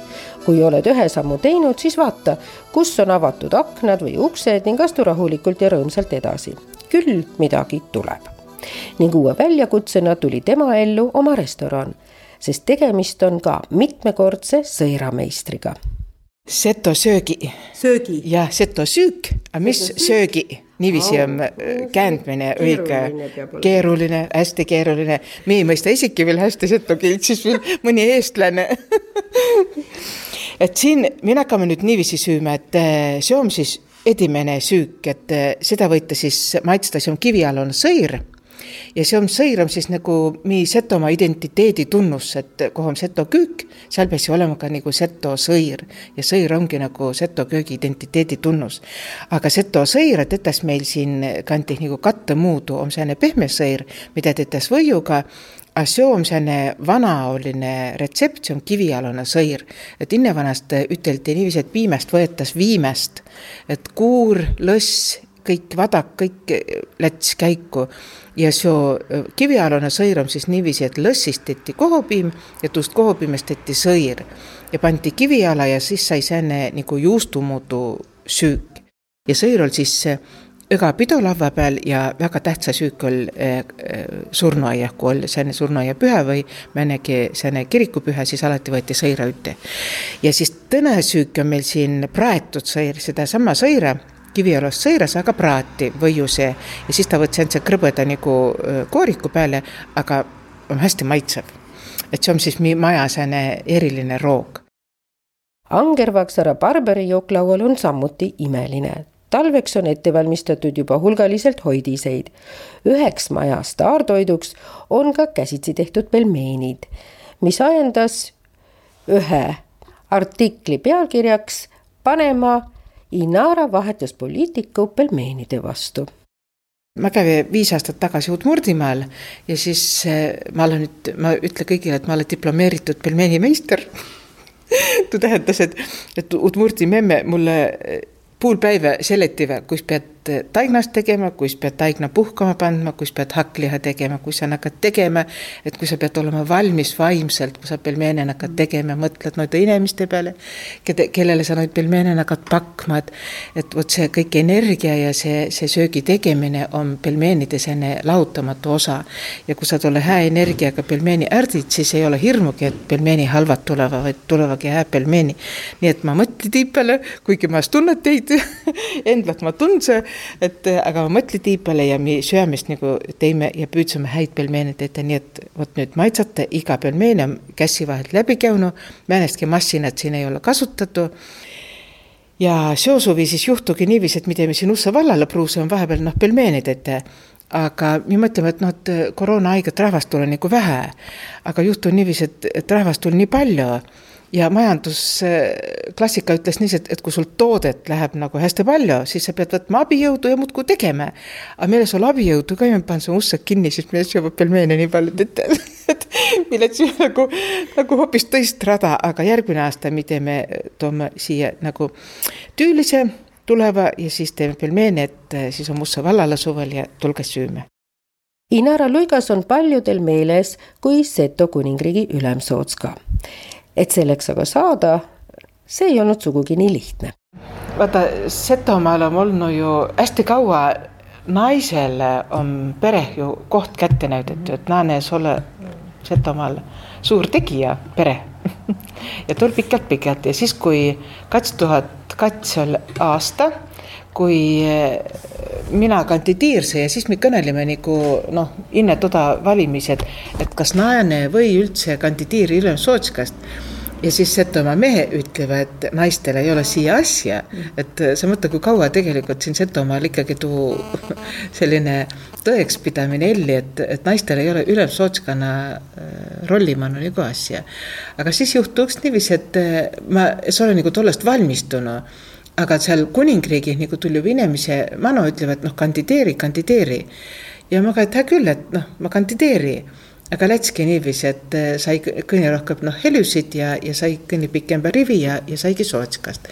Kui oled ühe sammu teinud, siis vaata, kus on avatud aknad või uksed ning astu rahulikult ja rõõmsalt edasi. küll midagi tuleb. ning uue väljakutsena tuli tema ellu oma restoran, sest tegemist on ka mitmekordse sõirameistriga. Seto söögi. söögi. jah, seto süük, aga mis söögi? niiviisi on äh, käändmine õige, keeruline, hästi keeruline. me ei mõista isegi veel hästi seto keelt, siis veel mõni eestlane et siin me hakkame nüüd niiviisi süüma, et äh, see on siis edimene süük, et äh, seda võite siis maitsta, see on kivialune sõir ja see on sõiram siis nagu mi Setomaa identiteedi tunnus, et kuhu on seto küük, seal peaks ju olema ka nagu seto sõir ja sõir ongi nagu seto köögi identiteedi tunnus. aga seto sõira tetes meil siin kanti nagu kattemuudu on selline pehme sõir, mida tetes võiuga aga see on selline vanaoline retsept, see on kivialune sõir. et innevanast üteldi niiviisi, et piimest võetas viimest, et kuur, lõss kõik vadak, kõik läts käiku ja see kivialune sõir on siis niiviisi, et lõssist tehti kohopiim ja tuust kohopiimest tehti sõir ja pandi kiviala ja siis sai sääne nagu juustumuudu süük. ja sõir oli siis iga pidolava peal ja väga tähtsa süük oli äh, surnuaia, kui oli sääne surnuaiapüha või mõnegi sääne kirikupüha, siis alati võeti sõira üte. ja siis tõnesüük on meil siin praetud sõir, sedasama sõira kivialust sõiras, aga praati võiuse ja siis ta võttis endise krõbeda nagu kooriku peale, aga on hästi maitsev. et see on siis meie maja sääne eriline roog. Angervaksara Barberi jooklaual on samuti imeline. Talveks on ette valmistatud juba hulgaliselt hoidiseid. üheks maja staartoiduks on ka käsitsi tehtud pelmeenid, mis ajendas ühe artikli pealkirjaks panema Inara vahetas poliitiku pelmeenide vastu ma käin viis aastat tagasi Uut-Murdimaal ja siis eh, ma olen nüüd, ma ütlen kõigile, et ma olen diplomeeritud pelmeenimeister tuu tähendas, et, et Uut-Murdi memme mulle pool päeva seletiva, kus pead taignast tegema, kus pead taigna puhkama pandma, kus pead hakkliha tegema, kus sa hakkad tegema, et kui sa pead olema valmis vaimselt, kui sa pelmeene hakkad tegema, mõtled noide inimeste peale, keda, kellele sa neid pelmeene hakkad pakma, et et vot see kõik energia ja see, see söögi tegemine on pelmeenide selline lahutamatu osa. ja kui sa tolle hää energiaga pelmeeni ärdid, siis ei ole hirmugi, et pelmeeni halvad tulevad, vaid tulevadki hää pelmeeni. nii et ma mõtlen tiipele, kuigi ma tunnen teid endalt ma tundsin, et aga ma mõtlen tiipale ja me söömist nagu teeme ja püüdsime häid pelmeene teha, nii et vot nüüd maitsate, iga pelmeen on käsi vahelt läbi käinud, mõnestki massinat siin ei ole kasutatud. Ja seosuvi siis juhtugi niiviisi, et me teeme siin Ussa vallale pruuse on vahepeal noh, pelmeenid ette. Aga me mõtleme, et noh, et koroonahaiget rahvast tuli nagu vähe. aga juhtus niiviisi, et, et rahvast tuli nii palju ja majandusklassika ütles nii, et, et kui sul toodet läheb nagu hästi palju, siis sa pead võtma abijõudu ja muudkui tegema. aga meil sul abijõudu ka ei olnud, pannud su ussed kinni, siis meil söövad pelmeene nii palju, et, et millest nagu, nagu hoopis teist rada, aga järgmine aasta me teeme, toome siia nagu tüülise tuleva ja siis teeme pelmeene, et siis on Musta vallale suvel ja tulge süüme. Inara Luigas on paljudel meeles kui Seto kuningriigi ülemsootska et selleks aga saada, see ei olnud sugugi nii lihtne. vaata, Setomaal on olnud ju hästi kaua naisele on pere ju koht kätte näidatud, naine ole Setomaal suur tegija, pere ja tol pikalt-pikalt ja siis, kui kaks tuhat oli aasta, kui eh, mina kandideerisin ja siis me kõnelime nagu noh, enne toda valimised, et kas naine või üldse kandideeri ülemsootskast ja siis Setomaa mehe ütlevad, et naistel ei ole siia asja, et sa mõtle, kui kaua tegelikult siin Setomaal ikkagi tuu selline tõekspidamine elli, et, et naistel ei ole ülemsootskonna äh, rollimanu nagu asja. aga siis juhtuks niiviisi, et äh, ma, sa olen nagu tollest valmistunud aga seal kuningriigis nagu tuli inimese manu, ütlevad noh, kandideeri, kandideeri. ja ma ka, et hea küll, et noh, ma kandideeri. aga läkski niiviisi, et äh, sai kõige rohkem noh, helüsid ja, ja sai kõige pikem rivi ja, ja saigi Sootskast.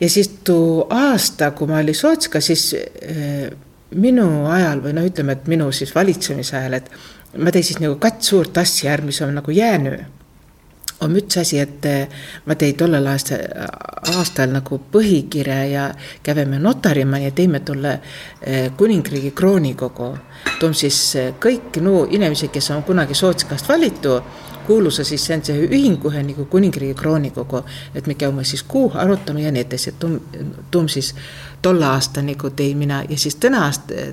ja siis too aasta, kui ma olin Sootska, siis äh, minu ajal või noh, ütleme, et minu siis valitsemise ajal, et ma tein siis nagu kats suurt asja mis on nagu jäänud on üks asi, et eh, ma tein tollel aastal, aastal nagu põhikirja ja käime notarima ja teeme tolle eh, kuningriigi kroonikogu. toon siis eh, kõik no inimesed, kes on kunagi Sootskast valitud, kuulusa siis see ühingu ühe nagu kuningriigi kroonikogu, et me käime siis kuu arutama ja nii edasi, et tuum, siis tolle aasta nagu tein mina ja siis täna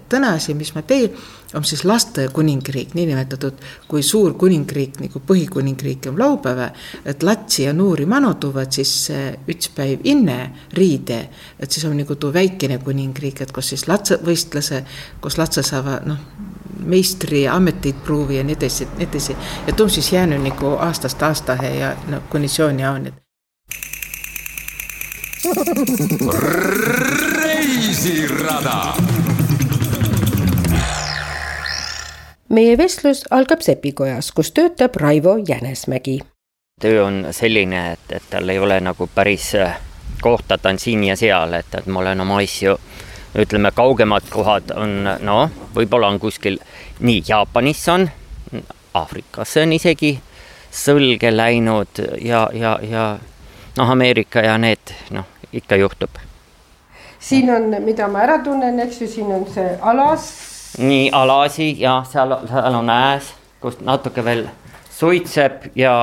täna asi, mis ma tein on siis laste kuningriik, niinimetatud kui suur kuningriik nagu põhikuningriik on laupäeva, et latsi ja noori manutuvad siis üks päev enne riide, et siis on nagu too väikene kuningriik, et kus siis latse võistlase, kus latse saavad noh, meistriameteid proovi ja nii edasi, nii edasi. ja tuu on siis jäänud nagu aastast aastahe ja no kuni sooneaoni. reisirada meie vestlus algab Sepikojas, kus töötab Raivo Jänesmägi. töö on selline, et, et tal ei ole nagu päris äh, kohta, ta on siin ja seal, et, et ma olen oma asju ütleme, kaugemad kohad on noh, võib-olla on kuskil nii Jaapanis on, Aafrikasse on isegi sõlge läinud ja, ja, ja noh, Ameerika ja need noh, ikka juhtub. siin on, mida ma ära tunnen, eks ju, siin on see alas. nii alasi ja seal, seal on ääs, kus natuke veel suitseb ja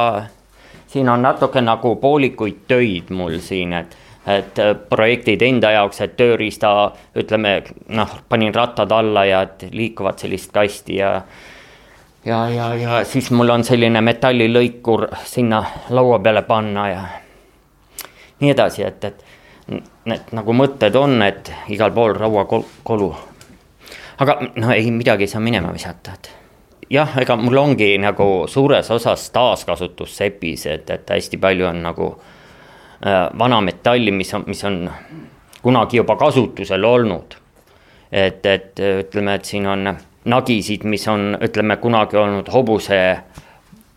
siin on natuke nagu poolikuid töid mul siin, et et äh, projektid enda jaoks, et tööriista, ütleme noh, panin rattad alla ja et liikuvad sellist kasti ja ja, ja, ja siis mul on selline metallilõikur sinna laua peale panna ja nii edasi, et, et need nagu mõtted on, et igal pool rauakolu. aga no ei, midagi ei saa minema visata, et jah, ega mul ongi nagu suures osas taaskasutus sepis, et, et hästi palju on nagu Äh, vana metalli, mis on, mis on kunagi juba kasutusel olnud. et, et ütleme, et siin on nagisid, mis on, ütleme, kunagi olnud hobuse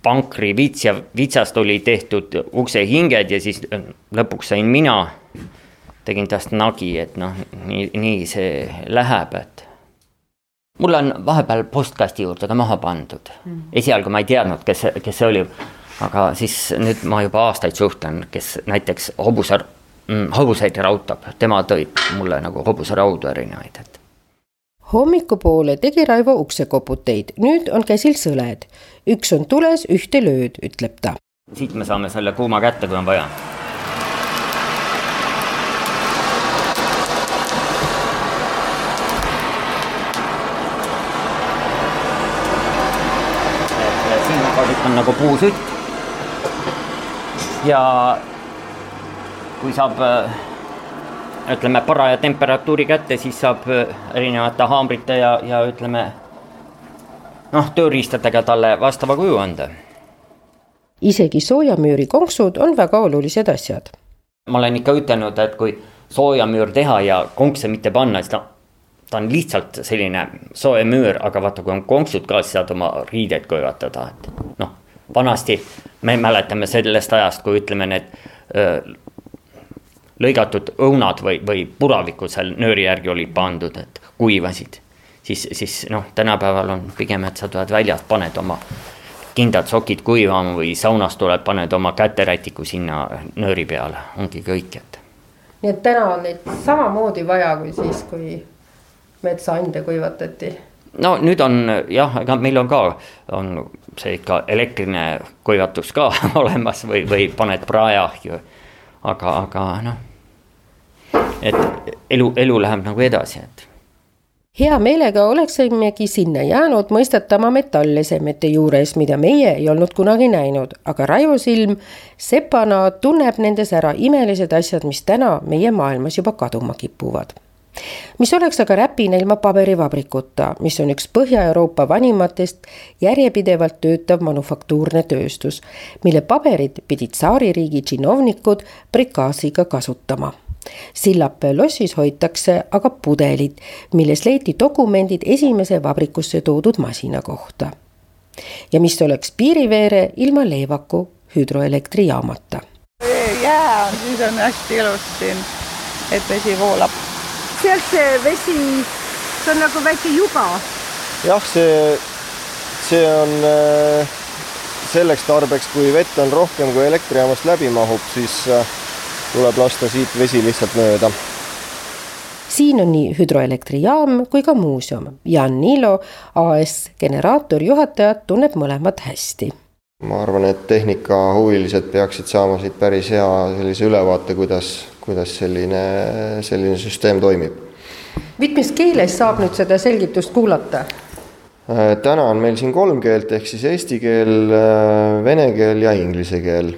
pankri vits ja vitsast oli tehtud uksehinged ja siis lõpuks sain mina, tegin tast nagi, et noh, nii, nii see läheb, et mul on vahepeal postkasti juurde ka maha pandud, mm. esialgu ma ei teadnud, kes, kes see oli aga siis nüüd ma juba aastaid suhtlen, kes näiteks hobuse mm,, hobuseid rautab, tema tõi mulle nagu hobuseraudu erinevaid, et. hommikupoole tegi Raivo uksekoputeid, nüüd on käsil sõled. üks on tules, ühte lööd, ütleb ta. siit me saame selle kuuma kätte, kui on vaja kasutan nagu puusütt ja kui saab ütleme, paraja temperatuuri kätte, siis saab erinevate haamrite ja, ja ütleme noh, tööriistadega talle vastava kuju anda. isegi soojamüüri konksud on väga olulised asjad. ma olen ikka ütelnud, et kui soojamüür teha ja konkse mitte panna, siis ta, ta on lihtsalt selline soe müür, aga vaata, kui on konksud ka, siis saad oma riideid kuivatada, et noh vanasti me mäletame sellest ajast, kui ütleme, need öö, lõigatud õunad või, või puravikud seal nööri järgi olid pandud, et kuivasid. siis, siis noh, tänapäeval on pigem, et sa tuled väljast, paned oma kindad sokid kuivama või saunast tuleb, paned oma käterätiku sinna nööri peale, ongi kõik, et. nii et täna on neid samamoodi vaja kui siis, kui metsaande kuivatati no nüüd on jah, ega meil on ka, on see ikka elektriline kuivatus ka olemas või, või paned praeahju. aga, aga noh, et elu, elu läheb nagu edasi, et. Hea meelega oleksimegi sinna jäänud mõistatama metallesemete juures, mida meie ei olnud kunagi näinud, aga Raivo Silm sepana tunneb nendes ära imelised asjad, mis täna meie maailmas juba kaduma kipuvad mis oleks aga Räpina ilma paberivabrikuta, mis on üks Põhja-Euroopa vanimatest järjepidevalt töötav manufaktuurne tööstus, mille paberit pidid tsaaririigi džinovnikud prikaasiga kasutama. Sillapäe lossis hoitakse aga pudelid, milles leiti dokumendid esimese vabrikusse toodud masina kohta. ja mis oleks piiriveere ilma Leevaku hüdroelektrijaamata. jää on, siis on hästi ilus siin, et vesi voolab sealt see vesi, see on nagu väike juba. jah, see, see on selleks tarbeks, kui vett on rohkem, kui elektrijaamast läbi mahub, siis äh, tuleb lasta siit vesi lihtsalt mööda siin on nii hüdroelektrijaam kui ka muuseum. Jan Niilo, AS generaatorjuhatajat, tunneb mõlemat hästi. Ma arvan, et tehnikahuvilised peaksid saama siit päris hea sellise ülevaate, kuidas kuidas selline, selline süsteem toimib. mitmes keeles saab nüüd seda selgitust kuulata? Äh, täna on meil siin kolm keelt, ehk siis eesti keel, äh, vene keel ja inglise keel.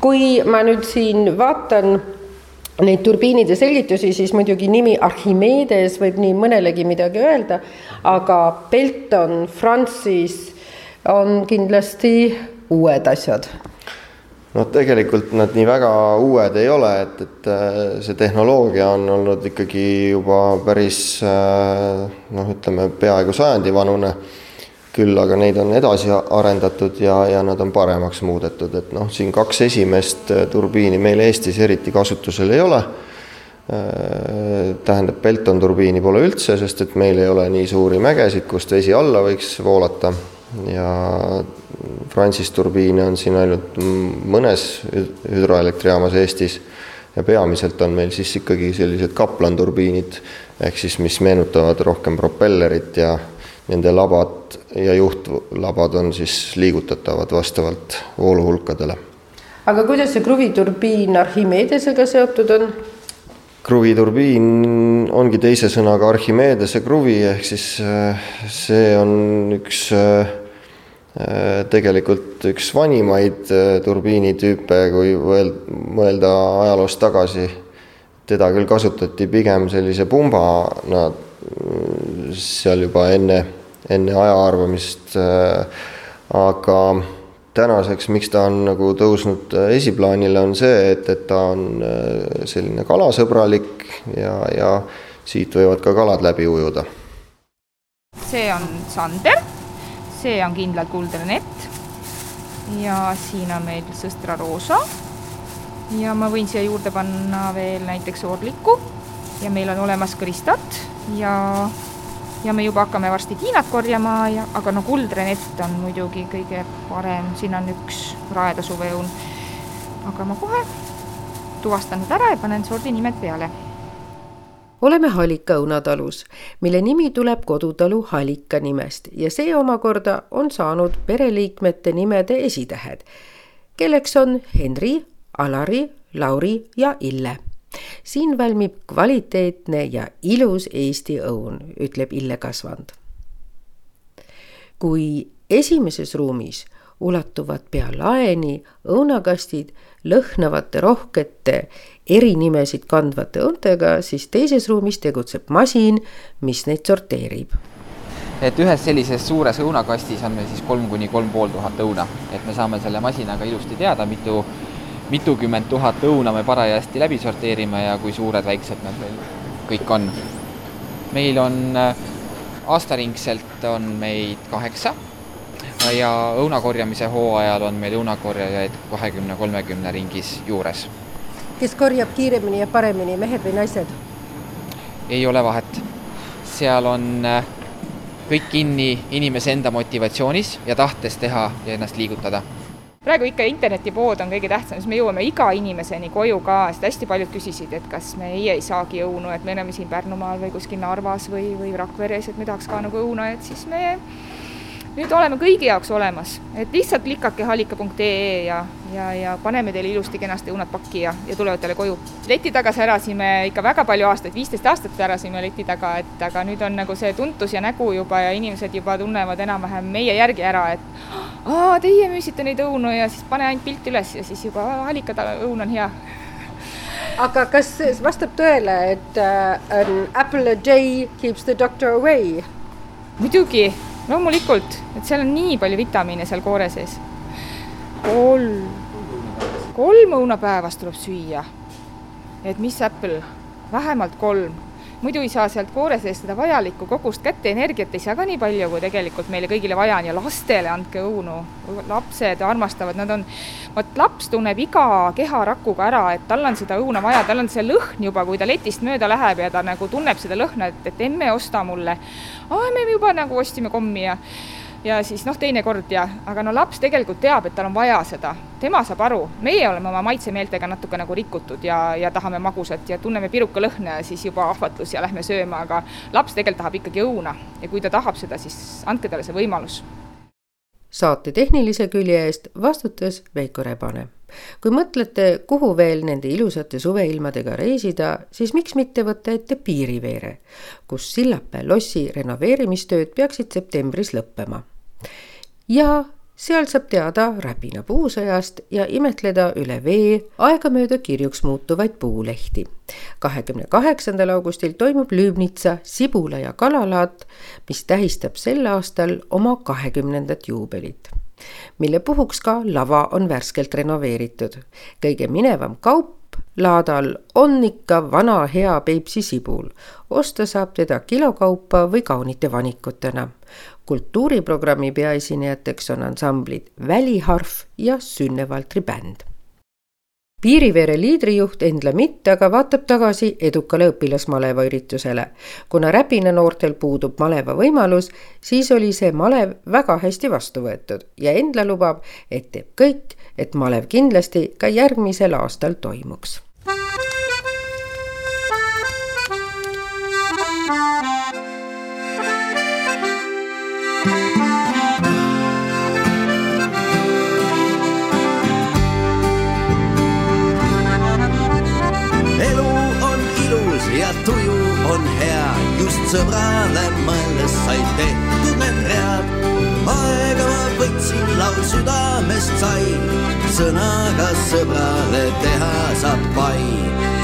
kui ma nüüd siin vaatan neid turbiinide selgitusi, siis muidugi nimi Archimedes võib nii mõnelegi midagi öelda, aga Belton, Francis on kindlasti uued asjad noh, tegelikult nad nii väga uued ei ole, et, et äh, see tehnoloogia on olnud ikkagi juba päris äh, noh, ütleme peaaegu sajandi vanune. küll aga neid on edasi arendatud ja, ja nad on paremaks muudetud, et noh, siin kaks esimest äh, turbiini meil Eestis eriti kasutusel ei ole. tähendab, Pelton-turbiini pole üldse, sest et meil ei ole nii suuri mägesid, kust vesi alla võiks voolata ja Francis turbiine on siin ainult mõnes hüdroelektrijaamas Eestis ja peamiselt on meil siis ikkagi sellised Kaplan turbiinid, ehk siis mis meenutavad rohkem propellerit ja nende labad ja juhtlabad on siis liigutatavad vastavalt vooluhulkadele. aga kuidas see kruviturbiin Archimedesega seotud on? kruviturbiin ongi teise sõnaga Archimedese kruvi, ehk siis äh, see on üks äh, äh, tegelikult üks vanimaid turbiinitüüpe, kui mõelda ajaloos tagasi. teda küll kasutati pigem sellise pumbana seal juba enne, enne aja arvamist, aga tänaseks, miks ta on nagu tõusnud äh, esiplaanile, on see, et, et ta on äh, selline kalasõbralik ja, ja siit võivad ka kalad läbi ujuda. see on sander, see on kindlalt kuldne nett ja siin on meil sõstra roosa. Ja ma võin siia juurde panna veel näiteks orliku. Ja meil on olemas kristat. Ja ja me juba hakkame varsti tiinat korjama ja, aga no kuldrenett on muidugi kõige parem, siin on üks raeda suveõun. aga ma kohe tuvastan need ära ja panen sordinimed peale. Oleme Halika õunatalus, mille nimi tuleb kodutalu Halika nimest ja see omakorda on saanud pereliikmete nimede esitähed, kelleks on Henri, Alari, Lauri ja Ille siin valmib kvaliteetne ja ilus Eesti õun, ütleb Ille Kasvand. kui esimeses ruumis ulatuvad pea laeni õunakastid lõhnavate rohkete erinimesid kandvate õuntega, siis teises ruumis tegutseb masin, mis neid sorteerib et ühes sellises suures õunakastis on meil siis kolm kuni kolm pool tuhat õuna, et me saame selle masinaga ilusti teada, mitu mitukümmend tuhat õuna me parajasti läbi sorteerime ja kui suured-väiksed nad meil kõik on. meil on äh, aastaringselt on meid kaheksa ja õuna korjamise hooajal on meil õunakorjajaid kahekümne, kolmekümne ringis juures. Kes korjab kiiremini ja paremini, mehed või naised? ei ole vahet. seal on äh, kõik kinni inimese enda motivatsioonis ja tahtes teha ja ennast liigutada praegu ikka internetipood on kõige tähtsam, siis me jõuame iga inimeseni koju ka, sest hästi paljud küsisid, et kas meie ei saagi õunu, et me oleme siin Pärnumaal või kuskil Narvas või, või Rakveres, et me tahaks ka nagu õuna, et siis me nüüd oleme kõigi jaoks olemas, et lihtsalt klikake halika.ee ja, ja, ja paneme teile ilusti-kenasti õunad pakki ja, ja tulevad teile koju. leti taga särasime ikka väga palju aastaid, viisteist aastat särasime leti taga, et aga nüüd on nagu see tuntus ja nägu juba ja inimesed juba tunnevad enam-vähem meie järgi ära, et aa, teie müüsite neid õunu ja siis pane ainult pilt üles ja siis juba halika õun on hea aga kas vastab tõele, et uh, an apple a day keeps the doctor away? muidugi loomulikult, et seal on nii palju vitamiine seal koore sees. kolm, kolm õunapäevas tuleb süüa. et mis Apple, vähemalt kolm muidu ei saa sealt koore seest seda vajalikku kogust kätte, energiat ei saa ka nii palju, kui tegelikult meile kõigile vaja on ja lastele andke õunu. lapsed armastavad, nad on, vot laps tunneb iga keharakuga ära, et tal on seda õuna vaja, tal on see lõhn juba, kui ta letist mööda läheb ja ta nagu tunneb seda lõhna, et, et emme, osta mulle. aa, me juba nagu ostsime kommi ja ja siis noh, teinekord ja, aga no laps tegelikult teab, et tal on vaja seda, tema saab aru, meie oleme oma maitsemeeltega natuke nagu rikutud ja, ja tahame magusat ja tunneme piruka lõhna ja siis juba ahvatlus ja lähme sööma, aga laps tegelikult tahab ikkagi õuna ja kui ta tahab seda, siis andke talle see võimalus. saate tehnilise külje eest vastutas Veiko Rebane. Kui mõtlete, kuhu veel nende ilusate suveilmadega reisida, siis miks mitte võtta ette Piiriveere, kus Sillapäe lossi renoveerimistööd peaksid septembris lõppema ja seal saab teada räpina puusõjast ja imetleda üle vee aegamööda kirjuks muutuvaid puulehti. kahekümne kaheksandal augustil toimub Lüübnitsa sibula ja kalalaat, mis tähistab sel aastal oma kahekümnendat juubelit mille puhuks ka lava on värskelt renoveeritud. kõige minevam kaup laadal on ikka vana hea Peipsi sibul. osta saab teda kilokaupa või kaunite vanikutena kultuuriprogrammi peaesinejateks on ansamblid Väliharf ja Sünne Valtri bänd piiriveere liidrijuht Endla Mitt aga vaatab tagasi edukale õpilasmaleva üritusele. kuna Räpina noortel puudub maleva võimalus, siis oli see malev väga hästi vastu võetud ja Endla lubab, et teeb kõik, et malev kindlasti ka järgmisel aastal toimuks just sõbrale mõeldes said tehtud need read. aega ma võtsin, laul südamest sai, sõnaga sõbrale teha saab pai.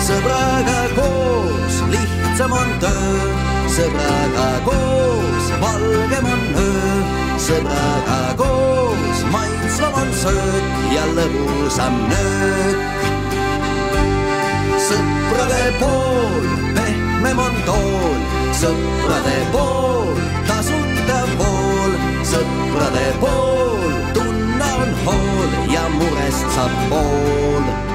sõbraga koos lihtsam on töö, sõbraga koos valgem on öö, sõbraga koos maitsvam on söök ja lõbusam nöök. Sõprade pool pehmem on tool, sõprade pool tasuta pool, sõprade pool tunne on hool ja murest saab pool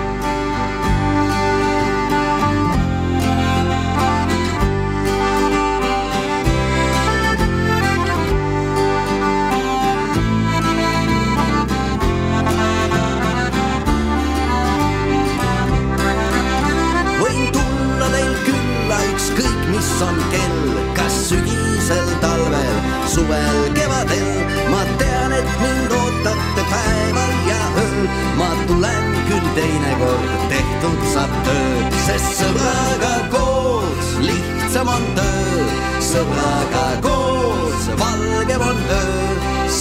on kell, kas sügisel, talvel, suvel, kevadel. ma tean, et mind ootate päeval ja ööl. ma tulen küll teinekord, tehtud saab töö, sest sõbraga koos lihtsam on töö. sõbraga koos valgem on öö,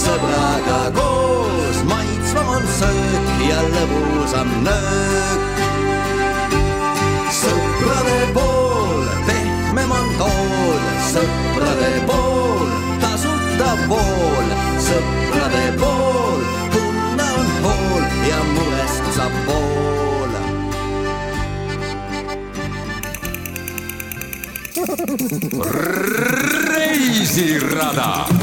sõbraga koos maitsvam on söök ja lõbusam nöök. sõprade pool sõprade pool, tasuta pool, sõprade pool, tunne on pool ja murest saab pool. reisirada